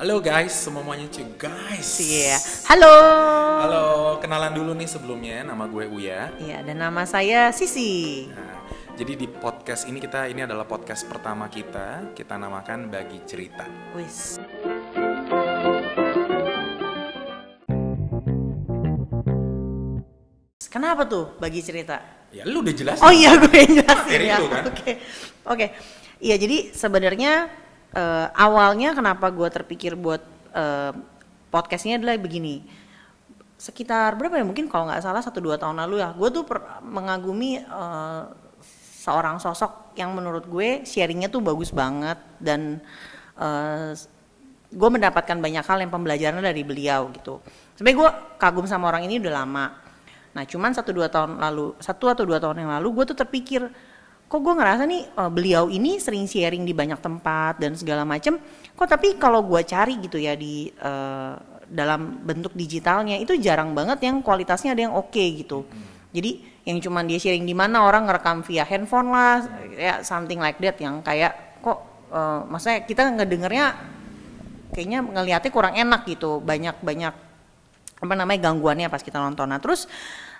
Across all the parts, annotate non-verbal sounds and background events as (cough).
Halo guys, semuanya cuy guys. Iya. Halo. Halo, kenalan dulu nih sebelumnya. Nama gue Uya. Iya, dan nama saya Sisi. Nah, jadi di podcast ini kita ini adalah podcast pertama kita. Kita namakan Bagi Cerita. Wis. Kenapa tuh bagi cerita? Ya lu udah jelas. Oh iya gue yang jelasin ya. lu Oke. kan? Oke. Iya jadi sebenarnya eh, awalnya kenapa gue terpikir buat eh, podcast ini adalah begini. Sekitar berapa ya mungkin kalau nggak salah satu dua tahun lalu ya. Gue tuh per- mengagumi eh, seorang sosok yang menurut gue sharingnya tuh bagus banget dan eh, gue mendapatkan banyak hal yang pembelajaran dari beliau gitu. Sebenarnya gue kagum sama orang ini udah lama. Nah cuman satu dua tahun lalu, satu atau dua tahun yang lalu gue tuh terpikir, kok gue ngerasa nih eh, beliau ini sering sharing di banyak tempat dan segala macem. Kok tapi kalau gue cari gitu ya di eh, dalam bentuk digitalnya itu jarang banget yang kualitasnya ada yang oke gitu. Jadi yang cuman dia sharing di mana orang ngerekam via handphone lah, ya something like that yang kayak kok, eh, maksudnya kita ngedengernya kayaknya ngelihatnya kurang enak gitu banyak banyak apa namanya gangguannya pas kita nonton nah terus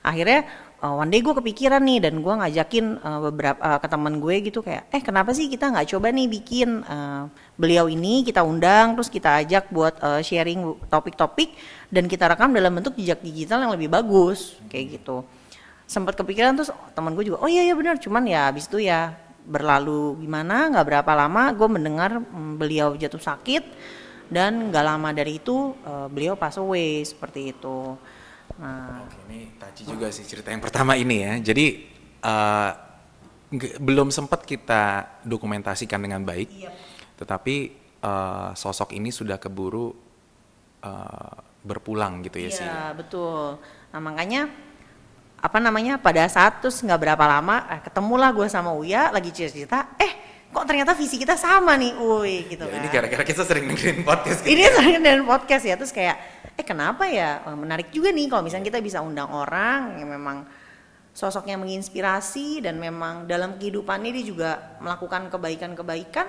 akhirnya uh, one day gue kepikiran nih dan gue ngajakin uh, beberapa uh, ke teman gue gitu kayak eh kenapa sih kita nggak coba nih bikin uh, beliau ini kita undang terus kita ajak buat uh, sharing topik-topik dan kita rekam dalam bentuk jejak digital yang lebih bagus kayak gitu. Sempat kepikiran terus teman gue juga oh iya iya benar cuman ya habis itu ya berlalu gimana nggak berapa lama gue mendengar mm, beliau jatuh sakit dan nggak lama dari itu eh, beliau pass away seperti itu nah Oke, ini Taji juga sih cerita yang pertama ini ya. Jadi nge- belum sempat kita dokumentasikan dengan baik, tetapi eh, sosok ini sudah keburu eh, berpulang gitu ya sih. iya betul nah makanya apa namanya pada saat terus nggak berapa lama eh, ketemulah gue sama Uya lagi cerita eh kok ternyata visi kita sama nih? Uy gitu Ya, kan. ini gara-gara kita sering dengerin podcast gitu. ini sering dari podcast ya terus kayak eh kenapa ya? Eh, menarik juga nih kalau misalnya kita bisa undang orang yang memang sosoknya menginspirasi dan memang dalam kehidupannya dia juga melakukan kebaikan-kebaikan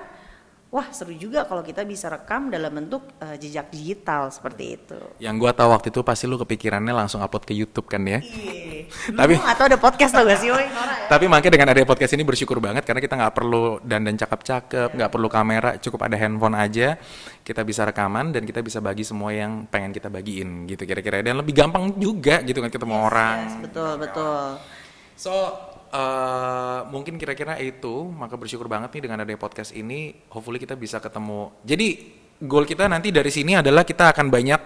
wah seru juga kalau kita bisa rekam dalam bentuk eh, jejak digital seperti itu Yang gua tahu waktu itu pasti lu kepikirannya langsung upload ke YouTube kan ya. Iya. (laughs) Tapi- (laughs) atau ada podcast tau gak sih, woy? (laughs) Tapi makanya dengan adanya podcast ini bersyukur banget karena kita nggak perlu dandan cakep-cakep, nggak perlu kamera, cukup ada handphone aja, kita bisa rekaman dan kita bisa bagi semua yang pengen kita bagiin gitu kira-kira dan lebih gampang juga gitu kan ketemu orang. Yes, betul, betul. So eh, mungkin kira-kira itu maka bersyukur banget nih dengan adanya podcast ini, hopefully kita bisa ketemu. Jadi goal kita nanti dari sini adalah kita akan banyak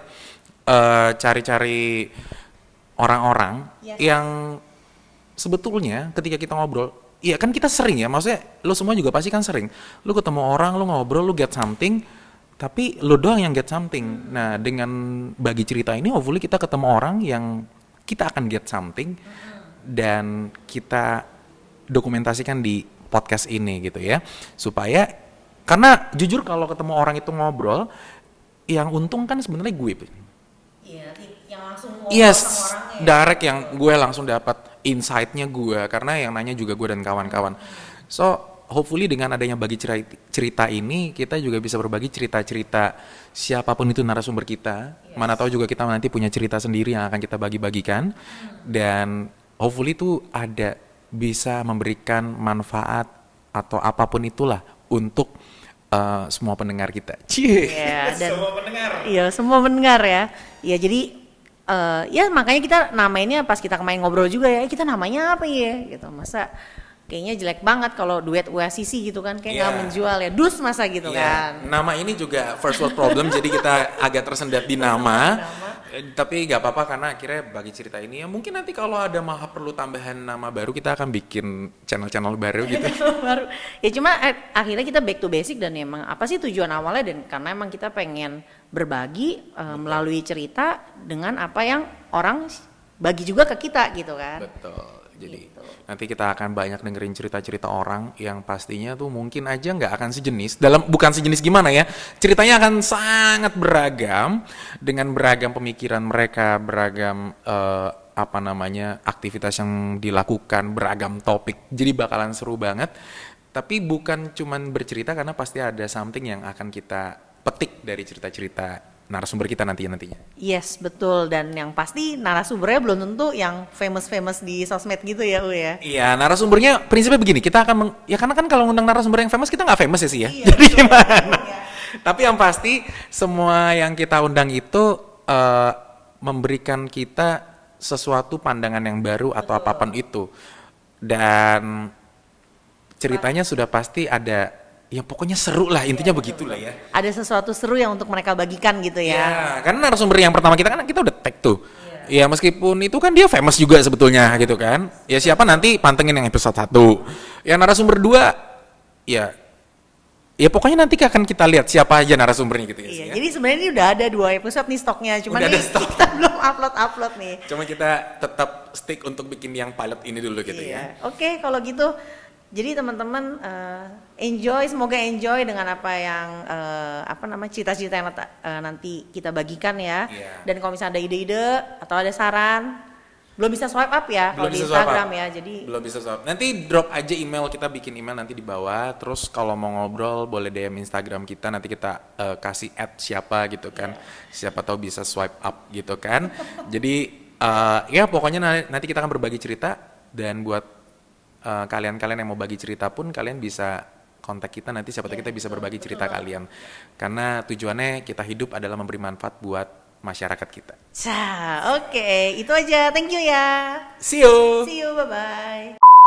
eh, cari-cari orang-orang Yes. yang sebetulnya ketika kita ngobrol, iya kan kita sering ya, maksudnya lo semua juga pasti kan sering. Lo ketemu orang, lo ngobrol, lo get something, tapi lo doang yang get something. Nah dengan bagi cerita ini, hopefully kita ketemu orang yang kita akan get something dan kita dokumentasikan di podcast ini gitu ya, supaya karena jujur kalau ketemu orang itu ngobrol, yang untung kan sebenarnya gue. Iya, yang langsung Yes, direct yang gue langsung dapat insight-nya gue karena yang nanya juga gue dan kawan-kawan. So, hopefully dengan adanya bagi cerita, cerita ini kita juga bisa berbagi cerita-cerita siapa pun itu narasumber kita. Mana tahu juga kita nanti punya cerita sendiri yang akan kita bagi-bagikan dan hopefully itu ada bisa memberikan manfaat atau apa pun itulah untuk uh, semua pendengar kita. Cie. Iya, (laughs) dan semua pendengar. Iya, semua mendengar ya. Iya, jadi eh, ya makanya kita namainnya pas kita kemarin ngobrol juga ya, eh, kita namanya apa ya? Gitu. Masa kayaknya jelek banget kalau duet USCC gitu kan, kayak nggak Iya. menjual ya. Dus masa gitu Iya, kan. Nama ini juga first world problem, jadi kita agak tersendat di nama. Eh, Tapi nggak apa-apa karena akhirnya bagi cerita ini ya mungkin nanti kalau ada maha perlu tambahan nama baru kita akan bikin channel-channel baru gitu. baru ya cuma eh, akhirnya kita back to basic dan emang apa sih tujuan awalnya dan karena emang kita pengen berbagi eh, melalui cerita dengan apa yang orang bagi juga ke kita gitu kan Betul. Jadi Gitu. nanti kita akan banyak dengerin cerita-cerita orang yang pastinya tuh mungkin aja nggak akan sejenis. Dalam bukan sejenis gimana ya? Ceritanya akan sangat beragam dengan beragam pemikiran mereka, beragam eh, apa namanya aktivitas yang dilakukan, beragam topik. Jadi bakalan seru banget. Tapi bukan cuman bercerita karena pasti ada something yang akan kita petik dari cerita-cerita narasumber kita nanti nantinya. Yes, betul. Dan yang pasti narasumbernya belum tentu yang famous-famous di sosmed gitu ya, U ya. Iya, narasumbernya prinsipnya begini, kita akan meng- ya karena kan kalau ngundang narasumber yang famous kita nggak famous ya sih ya. Iya, (laughs) Jadi betul. gimana? Iya. Tapi yang pasti semua yang kita undang itu eh, memberikan kita sesuatu pandangan yang baru atau apa pun itu. Dan ceritanya sudah pasti ada ya pokoknya seru lah intinya begitulah ya. Ada sesuatu seru yang untuk mereka bagikan gitu ya. Ya, karena narasumber yang pertama kita kan kita udah tag tuh. Ya meskipun itu kan dia famous juga sebetulnya gitu kan. Ya siapa nanti pantengin yang episode 1. Ya narasumber 2 ya ya pokoknya nanti akan kita lihat siapa aja narasumbernya gitu ya. Iya, ya. jadi sebenarnya ini udah ada dua episode nih stoknya, cuman Udah nih stok. kita belum upload-upload nih. Cuma kita tetap stick untuk bikin yang pilot ini dulu gitu ya. Iya. Oke, kalau gitu jadi teman-teman eh, enjoy, semoga enjoy dengan apa yang eh, apa namanya cita-cita yang eh, nanti kita bagikan ya. Iya. Dan kalau misalnya ada ide-ide atau ada saran, belum bisa swipe up ya kalau di Instagram ya. Jadi belum bisa swipe. Nanti drop aja email kita bikin email nanti di bawah. Terus kalau mau ngobrol boleh DM Instagram kita nanti kita eh, kasih add siapa gitu kan. Siapa tahu bisa swipe up gitu kan. Jadi eh, ya pokoknya na- nanti kita akan berbagi cerita dan buat eh, kalian-kalian yang mau bagi cerita pun kalian bisa kontak kita nanti siapa tahu kita bisa berbagi cerita kalian. Karena tujuannya kita hidup adalah memberi manfaat buat masyarakat kita. Oke, itu aja. Thank you ya. See you. See you, bye bye.